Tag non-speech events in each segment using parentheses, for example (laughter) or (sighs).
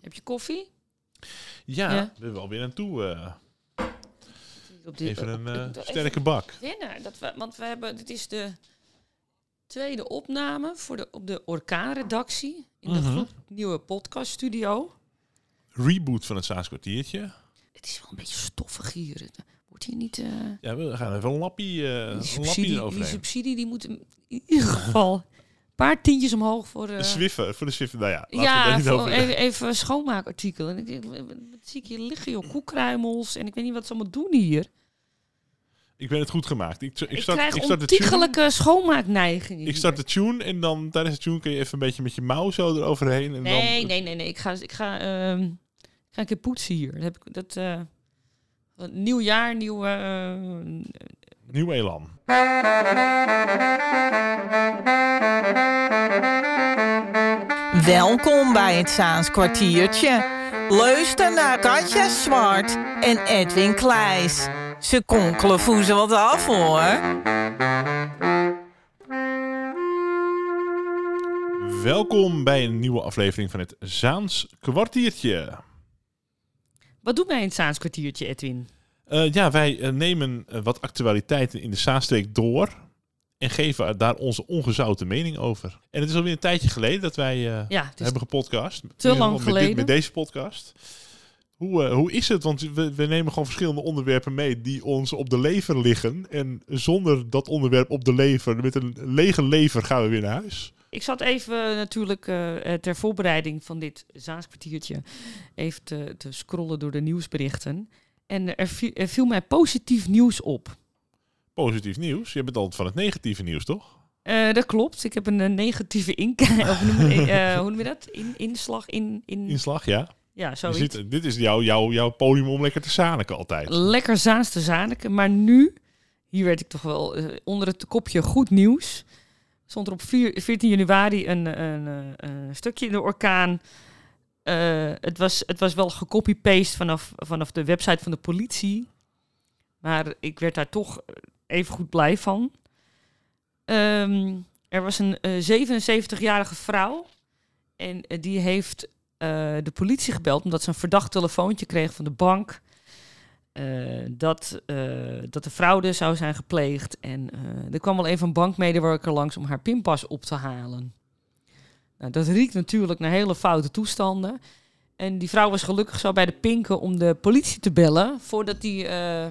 Heb je koffie? Ja, Ja. we hebben alweer aan toe. eh, Op die- even een eh, even sterke bak. wennen. Dat we, want we hebben, dit is de tweede opname voor de, op de Orkaan-redactie. In de Mhm. gloed nieuwe podcaststudio. Reboot van het Saans kwartiertje. Het is wel een beetje stoffig hier. Het Wordt hier niet... eh, Ja, we gaan even een lappie, eh die, een lappie subsidie, die subsidie die moet in ieder geval paar tientjes omhoog voor... eh, De Swiffer, voor de Swiffer. Nou ja, ja, niet voor even, even schoonmaakartikel. En ik denk, wat zie ik hier liggen, joh? Koekruimels. En ik weet niet wat ze allemaal doen hier. Ik ben het goed gemaakt. Ik, ik, Ik, start, krijg ik, tune, ontiegelijke schoonmaakneigingen. ik start de tune en dan tijdens de tune kun je even een beetje met je mouw zo eroverheen. En Nee, dan, nee, nee, nee. Ik ga, ik ga, ehm, ik ga een keer poetsen hier. Dat heb ik, dat, eh, wat- nieuw jaar, nieuw... eh, Nieuw elan. Welkom bij het Zaans kwartiertje. Luister naar Katja Zwart en Edwin Kleis. Ze konkelen voezen wat af hoor. Welkom bij een nieuwe aflevering van het Zaans kwartiertje. wat doen wij in het Zaans kwartiertje, Edwin? Eh, ja, wij eh, nemen eh, wat actualiteiten in de Zaanstreek door en geven daar onze ongezouten mening over. En het is alweer een tijdje geleden dat wij Ja, hebben gepodcast. Te lang met, geleden. dit- met deze podcast. Hoe, hoe is het? Want we, we nemen gewoon verschillende onderwerpen mee die ons op de lever liggen. En zonder dat onderwerp op de lever, met een lege lever, gaan we weer naar huis. Ik zat even natuurlijk ter voorbereiding van dit Zaans kwartiertje even te, te scrollen door de nieuwsberichten. En er viel, er viel mij positief nieuws op. Positief nieuws. Je bent altijd van het negatieve nieuws, toch? Eh, dat klopt. Ik heb een, eh, negatieve inkijk. (laughs) Of hoe noem, je- eh, (laughs) hoe noem je dat? In, inslag in, in, Inslag, ja. ja, zoiets. ziet, dit is jouw, jouw, jouw podium om lekker te zaniken altijd. Lekker Zaans te zaniken. Maar nu, hier werd ik toch wel onder het kopje goed nieuws. Stond er op vier- 14 januari een, een, een stukje in de orkaan. Eh, het, was, het was wel gecopy-paste vanaf, vanaf de website van de politie. Maar ik werd daar toch even goed blij van. Ehm, er was een eh, 77-jarige vrouw. En eh, die heeft eh, de politie gebeld omdat ze een verdacht telefoontje kreeg van de bank. eh, dat, eh, dat de fraude zou zijn gepleegd. En eh, er kwam wel even een bankmedewerker langs om haar pinpas op te halen. Nou, dat riekt natuurlijk naar hele foute toestanden. En die vrouw was gelukkig zo bij de pinken om de politie te bellen... voordat die eh,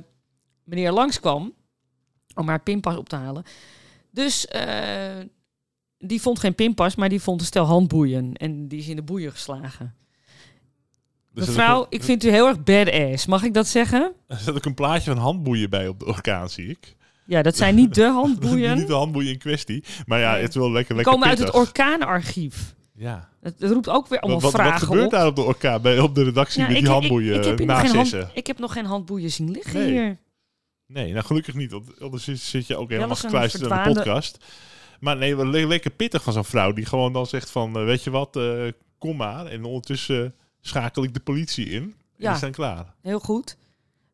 meneer langskwam om haar pinpas op te halen. Dus eh, die vond geen pinpas, maar die vond een stel handboeien. En die is in de boeien geslagen. Mevrouw, ik vind u heel erg badass. Mag ik dat zeggen? Er zit ook een plaatje van handboeien bij op de orkaan, zie ik. Ja, dat zijn niet de (laughs) Niet handboeien. de handboeien in kwestie. Maar ja, het is wel lekker, lekker komen uit het orkaanarchief. Ja. Dat roept ook weer allemaal Wat, wat, wat vragen gebeurt op. daar op de orkaan, bij, op de redactie Ja, met die ik- ik- handboeien ik, heb hand- ik heb nog geen handboeien zien liggen Nee. hier. Nee, nou gelukkig niet. Want anders zit, je ook helemaal gekluisterd aan de podcast. Maar nee, wel le- lekker pittig van zo'n vrouw die gewoon dan zegt van, eh, weet je wat, eh, kom maar. En ondertussen schakel ik de politie in. En Ja. die zijn klaar. Heel goed.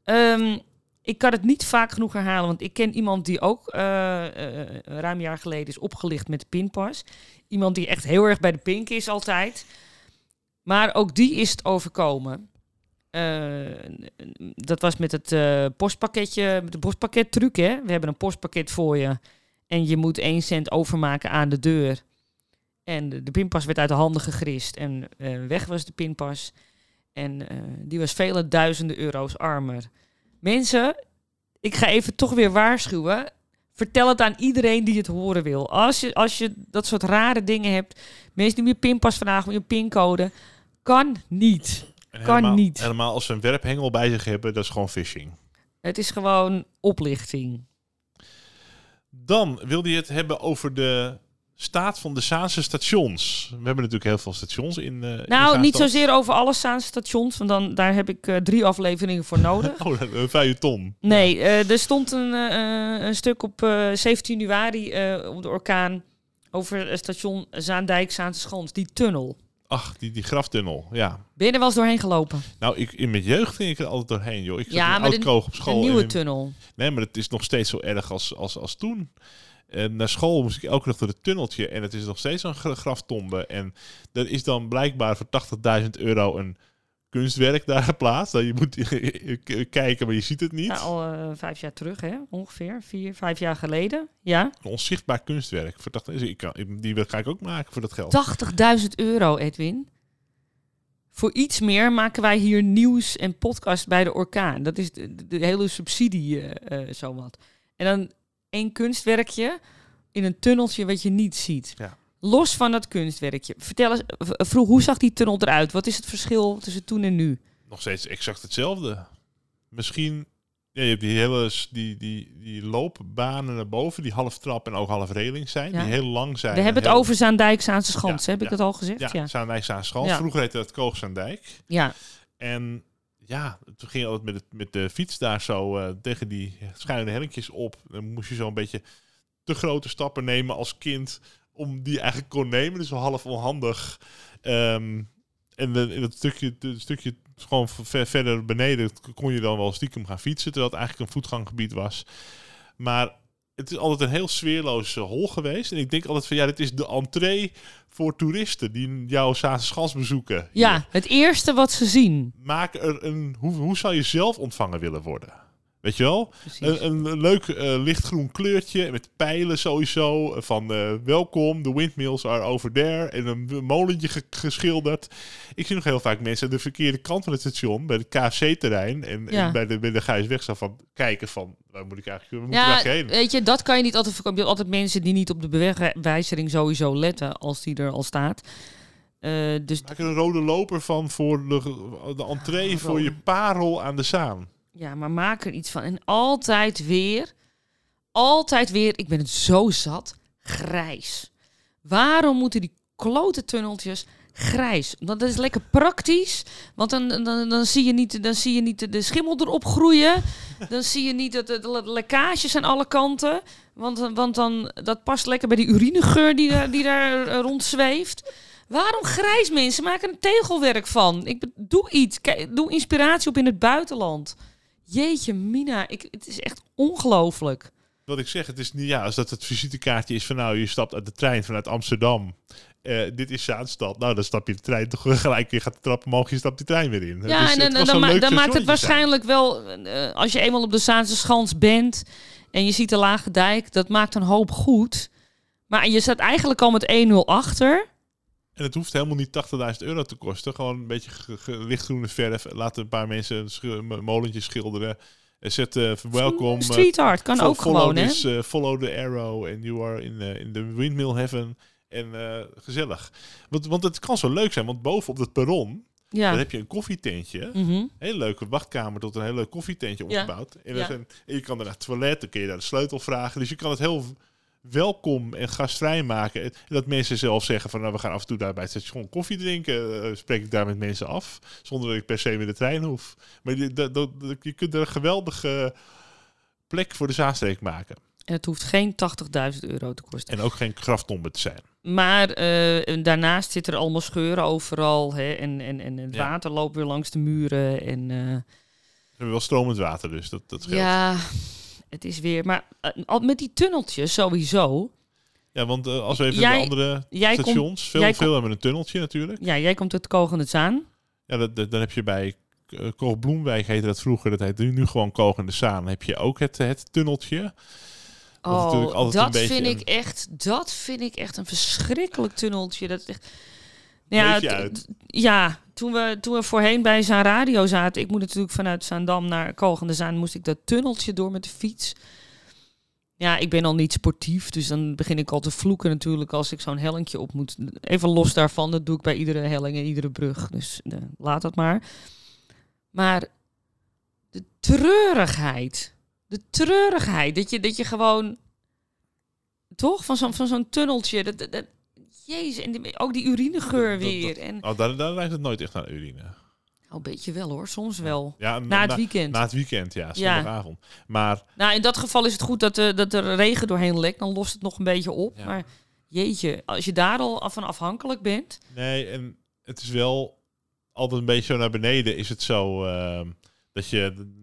Ehm, ik kan het niet vaak genoeg herhalen, want ik ken iemand die ook eh, eh, een ruim jaar geleden is opgelicht met de pinpas. Iemand die echt heel erg bij de pink is altijd. Maar ook die is het overkomen. Eh, dat was met het postpakketje, de postpakkettruc. Hè? We hebben een postpakket voor je en je moet 1 cent overmaken aan de deur. En de, de pinpas werd uit de handen gegrist en weg was de pinpas. En die was vele duizenden euro's armer. Mensen, ik ga even toch weer waarschuwen. Vertel het aan iedereen die het horen wil. Als je, als je dat soort rare dingen hebt, mensen die je pinpas vragen, om je pincode, kan niet. En Kan helemaal, niet. Helemaal als ze een werphengel bij zich hebben, dat is gewoon phishing. Het is gewoon oplichting. Dan wilde je het hebben over de staat van de Zaanse stations. We hebben natuurlijk heel veel stations in. eh, in Nou, niet zozeer over alle Zaanse stations, want dan, daar heb ik eh, drie afleveringen voor (laughs) nodig. Oh, een feuilleton. Nee, eh, er stond een, een stuk op eh, 17 januari op de orkaan over het station Zaandijk, Zaanse Schans, die tunnel. Ach, die, die graftunnel, ja. Ben je er wel eens doorheen gelopen? Nou, ik, in mijn jeugd ging ik er altijd doorheen, joh. Ik zat Ja, in Oud-Kroog op school. een nieuwe tunnel. Nee, maar het is nog steeds zo erg als, als, als toen. En naar school moest ik elke dag door het tunneltje. En het is nog steeds een gra- graftombe. En er is dan blijkbaar voor 80.000 euro een kunstwerk daar geplaatst. Dat je moet (laughs) kijken, maar je ziet het niet. Ja, al eh, vijf jaar terug, hè? Ongeveer. Vier, vijf jaar geleden. Ja. Een onzichtbaar kunstwerk. Voor 80, ik kan, die wil- ga ik ook maken voor dat geld. 80.000 euro, Edwin. Voor iets meer maken wij hier nieuws en podcast bij de orkaan. Dat is de, hele subsidie, eh eh zowat. En dan één kunstwerkje in een tunneltje wat je niet ziet. Ja. Los van dat kunstwerkje. Vertel eens, vroeg, hoe zag die tunnel eruit? Wat is het verschil tussen toen en nu? Nog steeds exact hetzelfde. Misschien... Ja, je hebt die hele die, die, die loopbanen naar boven, die half trap en ook half reling zijn, Ja. die heel lang zijn. We en hebben het heel- over Zaandijk, Zaanse Schans. Ja, heb ik ja, het al gezegd? Ja, Ja. ja. Zaandijk aan Schans. Ja. Vroeger heette dat Koogzaandijk. En ja, toen ging je altijd met, met de fiets daar zo eh, tegen die schuine hellinkjes op. Dan moest je zo een beetje te grote stappen nemen als kind om die eigenlijk kon nemen. Dus half onhandig. Ehm, en dat stukje, stukje gewoon ver, verder beneden kon je dan wel stiekem gaan fietsen, terwijl het eigenlijk een voetganggebied was. Maar het is altijd een heel sfeerloze hol geweest. En ik denk altijd van ja, dit is de entree voor toeristen die jouw Schans bezoeken. ja, het eerste wat ze zien. Maak er een. Hoe, hoe zou je zelf ontvangen willen worden? Weet je wel? Een, een leuk eh, lichtgroen kleurtje met pijlen sowieso. eh, Van eh, welkom, de windmills are over there. En een molentje ge- geschilderd. Ik zie nog heel vaak mensen aan de verkeerde kant van het station. Bij het KFC-terrein. En, Ja. en bij de, bij de Gijsweg van kijken van... Waar moet ik eigenlijk moet ik Ja, eigenlijk heen? weet je, dat kan je niet altijd voorkomen. Je hebt altijd mensen die niet op de bewegwijzering sowieso letten als die er al staat. Eh, dus Maak er een rode loper van voor de, de entree Ah, voor je parel aan de Zaan. ja, maar maak er iets van. En altijd weer, altijd weer, ik ben het zo zat, grijs. Waarom moeten die klote tunneltjes grijs? Want dat is lekker praktisch. Want dan, dan, dan, zie, je niet, dan zie je niet de- schimmel erop groeien. Dan zie je niet dat de, lekkages aan alle kanten. Want, want dan, dat past lekker bij die urinegeur die daar, die daar eh, rondzweeft. Waarom grijs mensen? Maak er een tegelwerk van. Ik, doe iets. Kijk, doe inspiratie op in het buitenland. Jeetje, Mina. Ik, het is echt ongelooflijk. Wat ik zeg, het is niet ja, als dat het visitekaartje is van nou, je stapt uit de trein vanuit Amsterdam. Eh, dit is Zaanstad. Nou, dan stap je de trein toch gelijk weer gaat de trap omhoog. Je stapt die trein weer in. Ja, Dus en, was dan, ma- dan maakt het zijn. waarschijnlijk wel, eh, als je eenmaal op de Zaanse Schans bent en je ziet de Lage Dijk, dat maakt een hoop goed. Maar je staat eigenlijk al met 1-0 achter. En het hoeft helemaal niet 80.000 euro te kosten. Gewoon een beetje lichtgroene verf. Laten een paar mensen een molentje schilderen. En zet eh, welkom. eh, Street art kan ook gewoon, hè? this, eh, follow the arrow and you are in, eh, in the windmill heaven. En eh, gezellig. Want, want het kan zo leuk zijn. Want boven op het perron, Ja. heb je een koffietentje. Mhm. Hele leuke wachtkamer tot een hele leuk koffietentje Ja. opgebouwd. En, Ja. zijn, en je kan er naar het toilet, dan kun je daar de sleutel vragen. Dus je kan het heel welkom en gastvrij maken. En dat mensen zelf zeggen van nou, we gaan af en toe daar bij het station koffie drinken. Eh, spreek ik daar met mensen af. Zonder dat ik per se met de trein hoef. Maar je, dat, dat, dat- je kunt er een geweldige plek voor de Zaanstreek maken. Het hoeft geen 80.000 euro te kosten. En ook geen graftombe te zijn. Maar eh, daarnaast zitten er allemaal scheuren overal. Hè? En, en, en het Ja. water loopt weer langs de muren. En eh, We hebben wel stromend water, dus dat, dat geldt. ja, het is weer... Maar al met die tunneltjes sowieso. Ja, want als we even Jij- de andere komt, stations... Veel, veel hebben een tunneltje natuurlijk. ja, jij komt uit Kogende Zaan. Ja, dat, dat- dan heb je bij uh, Koog Bloemwijk heette dat vroeger. Dat heet nu, gewoon Koog in de Zaan. heb je ook het, het tunneltje. Oh, dat een vind ik echt, dat vind ik echt een verschrikkelijk tunneltje. Dat echt. Ja, uit? t- ja toen, we, toen we voorheen bij Zaan Radio zaten, ik moet natuurlijk vanuit Zaandam naar Kogende Zaan, moest ik dat tunneltje door met de fiets. Ja, ik ben al niet sportief, dus dan begin ik al te vloeken natuurlijk als ik zo'n hellinkje op moet. Even los daarvan, dat doe ik bij iedere helling en iedere brug. Dus eh, laat dat maar. Maar de treurigheid. De treurigheid. Dat je, dat je gewoon. Toch? Van zo'n van zo'n tunneltje. Dat, dat, dat- jezus. En die- ook die urinegeur weer. En, Oh, daar, daar lijkt het nooit echt naar urine. nou, een beetje wel hoor. Soms wel. Ja, Na het weekend. Na het weekend, ja. Ja. Zondagavond. Maar Nou, in dat geval is het goed dat, er dat er regen doorheen lekt. Dan lost het nog een beetje op. Ja. Maar jeetje, als je daar al van afhankelijk bent. nee, en het is wel altijd een beetje zo naar beneden. Is het zo ehm, dat je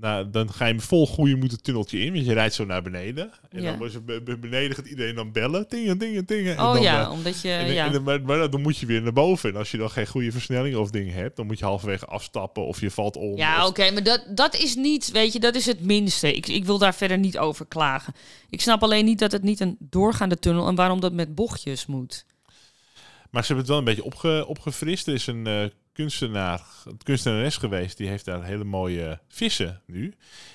nou, dan ga je vol goede moeten tunneltje in. Want je rijdt zo naar beneden. En Ja. dan was het beneden gaat iedereen dan bellen. Dingen, dingen, dingen. En Oh dan, ja, eh, omdat je... en, dan- ja. en maar, maar dan moet je weer naar boven. En als je dan geen goede versnelling of dingen hebt, dan moet je halverwege afstappen of je valt om. Ja, oké, maar dat, dat is niet, weet je, dat is het minste. Ik, ik wil daar verder niet over klagen. Ik snap alleen niet dat het niet een doorgaande tunnel en waarom dat met bochtjes moet. Maar ze hebben het wel een beetje opge, opgefrist. Er is een eh, kunstenaar, kunstenares geweest, die heeft daar hele mooie vissen nu.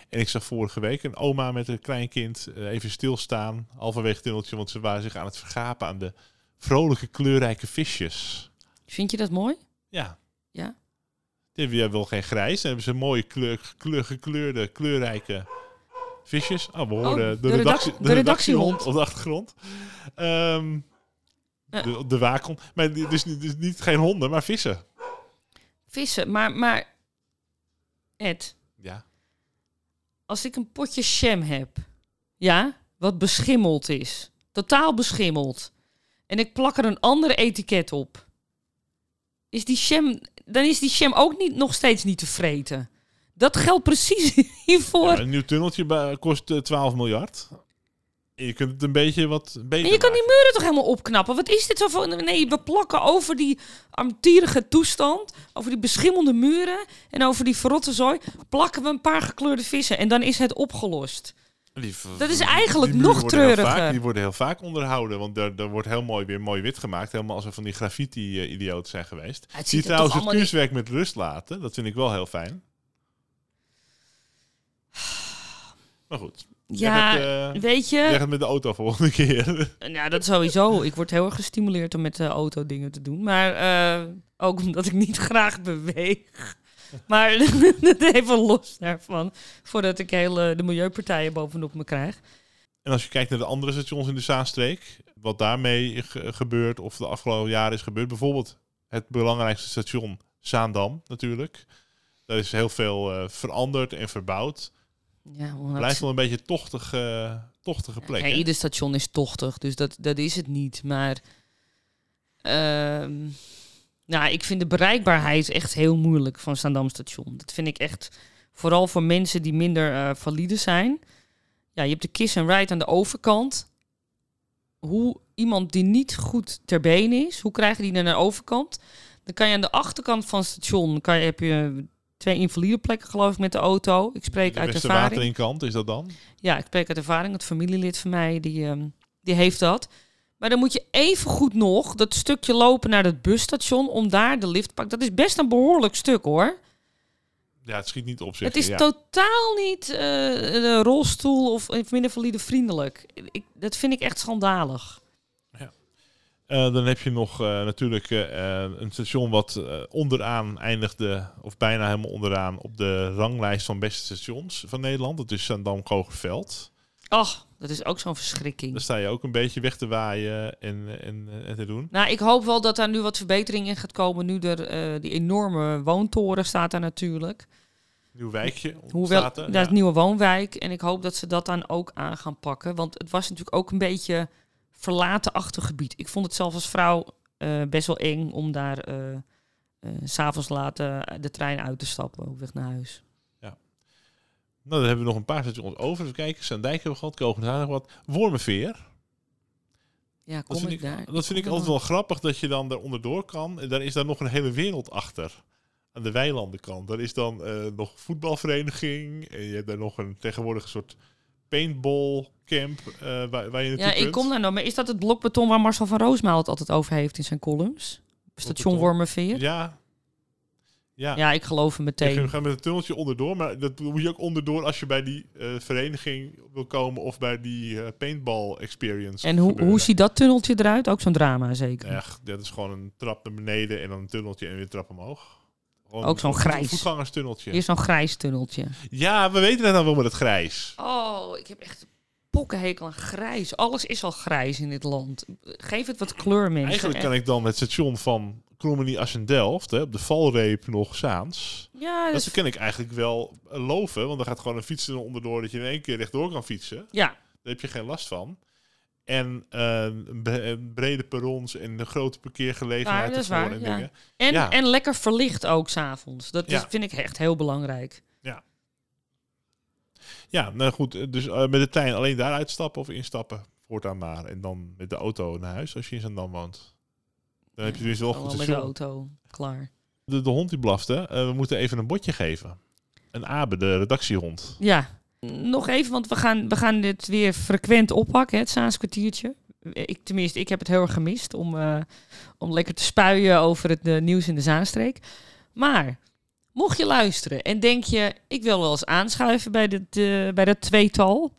En ik zag vorige week een oma met een klein kind eh, even stilstaan, halverwege het tunneltje, want ze waren zich aan het vergapen aan de vrolijke kleurrijke visjes. Vind je dat mooi? Ja. Ja? Die hebben wel geen grijs. Dan hebben ze mooie kleur, kleur, gekleurde, kleurrijke visjes. Oh, we horen Oh, de, de redactie, redac- de, de redactiehond op de achtergrond. Ja. de, de waakhond. Maar dus, niet- dus niet geen honden, maar vissen. Vissen, maar, maar Ed, Ja. als ik een potje jam heb, ja, wat beschimmeld is, totaal beschimmeld, en ik plak er een andere etiket op, is die jam, dan is die jam ook niet, nog steeds niet te vreten. Dat geldt precies (laughs) hiervoor. Ja, een nieuw tunneltje kost eh, 12 miljard. Je kunt het een beetje wat beter En je kan die muren toch helemaal opknappen? Wat is dit zo van? Nee, we plakken over die armtierige toestand, over die beschimmelde muren en over die verrotte zooi, plakken we een paar gekleurde vissen en dan is het opgelost. Die Dat is eigenlijk nog treuriger. vaak- die worden heel vaak onderhouden, want daar, daar wordt heel mooi weer mooi wit gemaakt. Helemaal als er van die graffiti-idioten zijn geweest. Het ziet Die er trouwens het kunstwerk met rust laten. Dat vind ik wel heel fijn. (sighs) Maar goed. Ja, eh, weet je, jij gaat met de auto volgende keer. (laughs) nou, dat sowieso. Ik word heel erg gestimuleerd om met de auto dingen te doen. Maar eh, ook omdat ik niet (laughs) graag beweeg. Maar (laughs) even los daarvan. Voordat ik hele, de milieupartijen bovenop me krijg. En als je kijkt naar de andere stations in de Zaanstreek, wat daarmee ge- gebeurt of de afgelopen jaren is gebeurd, bijvoorbeeld het belangrijkste station Zaandam natuurlijk. Daar is heel veel eh, veranderd en verbouwd. Ja, Blijft wel een beetje tochtig, eh, tochtige plek. Ja, ieder station is tochtig, dus dat, dat is het niet. Maar ehm, nou, ik vind de bereikbaarheid echt heel moeilijk van Zaandam station. Dat vind ik echt vooral voor mensen die minder eh, valide zijn. Ja, je hebt de kiss and ride aan de overkant. Hoe iemand die niet goed ter been is, hoe krijg je die naar de overkant? Dan kan je aan de achterkant van het station, kan je, heb je twee invalide plekken geloof ik met de auto. Ik spreek de uit ervaring. waterinkant is dat dan? Ja, ik spreek uit ervaring. Het familielid van mij, die, ehm, die heeft dat. Maar dan moet je even goed nog dat stukje lopen naar het busstation om daar de lift te pakken. Dat is best een behoorlijk stuk hoor. Ja, het schiet niet op zich. Het is ja. totaal niet eh, de rolstoel of minder valide vriendelijk. Ik, dat vind ik echt schandalig. Eh, dan heb je nog eh, natuurlijk eh, een station wat onderaan eindigde, of bijna helemaal onderaan, op de ranglijst van beste stations van Nederland. Dat is Zandam Kogerveld. Ach, dat is ook zo'n verschrikking. Daar sta je ook een beetje weg te waaien en, en, en te doen. Nou, ik hoop wel dat daar nu wat verbetering in gaat komen. Nu er die enorme woontoren staat daar natuurlijk. Nieuw wijkje Hoewel, er, is ja. een nieuwe woonwijk. En ik hoop dat ze dat dan ook aan gaan pakken. Want het was natuurlijk ook een beetje verlaten gebied. Ik vond het zelf als vrouw eh, best wel eng om daar eh eh, s s'avonds later de trein uit te stappen op weg naar huis. Nou, dan hebben we nog een paar stations over. Even kijken. Zaandijk hebben we gehad, Kogenhaar nog wat. Wormerveer. Ja, Dat kom vind ik ik, daar. dat vind ik altijd wel grappig dat je dan er onderdoor kan. En daar is daar nog een hele wereld achter. Aan de weilandenkant. Daar is dan eh, nog voetbalvereniging. En je hebt daar nog een tegenwoordig een soort paintball camp eh, waar, waar je Ja, ik kunt. kom daar nog. Maar is dat het blokbeton waar Marcel van Roosmaal het altijd over heeft in zijn columns? Station? Wormerveer? Ja. Ja, ja. ik geloof hem meteen. gaat met een tunneltje onderdoor. Maar dat moet je ook onderdoor als je bij die eh, vereniging wil komen. Of bij die eh, paintball experience. En hoe, hoe ziet dat tunneltje eruit? Ook zo'n drama zeker. Echt, dat is gewoon een trap naar beneden en dan een tunneltje en weer een trap omhoog. Gewoon Ook zo'n grijs. voetgangerstunneltje. Hier is zo'n grijs tunneltje. Ja, we weten het nou wel met het grijs. Oh, ik heb echt pokkenhekel aan grijs. Alles is al grijs in dit land. Geef het wat kleur, mensen. Eigenlijk kan ik dan het station van Krommenie Assen-Delft, hè, op de valreep nog Zaans. Ja, dat Dat kan ik eigenlijk wel loven, want er gaat gewoon een fiets er onderdoor dat je in één keer rechtdoor kan fietsen. ja. Daar heb je geen last van. En eh, een brede perrons en een grote parkeergelegenheid Ja, dat is ervoor waar, en ja. dingen. En, Ja. en lekker verlicht ook s'avonds. Dat is, Ja. vind ik echt heel belangrijk. Ja, nou goed. Dus met de trein alleen daar uitstappen of instappen. Voortaan maar. En dan met de auto naar huis als je in Zandam woont. Dan heb je dus wel goed met de auto, klaar. De, de hond die blafte. we moeten even een botje geven. Een Abe, de redactiehond. Ja, nog even, want we gaan, we gaan dit weer frequent oppakken, het Saans kwartiertje. Ik, tenminste, ik heb het heel erg gemist om, uh, om lekker te spuien over het uh, nieuws in de Zaanstreek. Maar mocht je luisteren en denk je, ik wil wel eens aanschuiven bij, dit, uh, bij dat tweetal,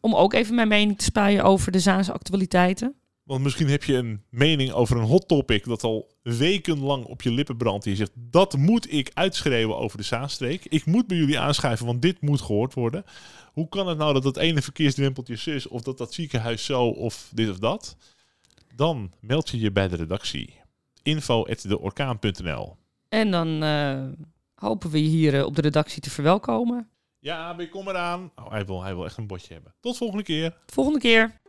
om ook even mijn mening te spuien over de Zaanse actualiteiten. Want misschien heb je een mening over een hot topic dat al wekenlang op je lippen brandt. Die je zegt, dat moet ik uitschreeuwen over de Zaanstreek. Ik moet bij jullie aanschuiven, want dit moet gehoord worden. Hoe kan het nou dat dat ene verkeersdrempeltje is, of dat dat ziekenhuis zo, of dit of dat? Dan meld je je bij de redactie. info.deorkaan.nl En dan uh, hopen we je hier uh, op de redactie te verwelkomen. Ja, ik kom eraan. Oh, hij, wil, hij wil echt een botje hebben. Tot volgende keer. Volgende keer.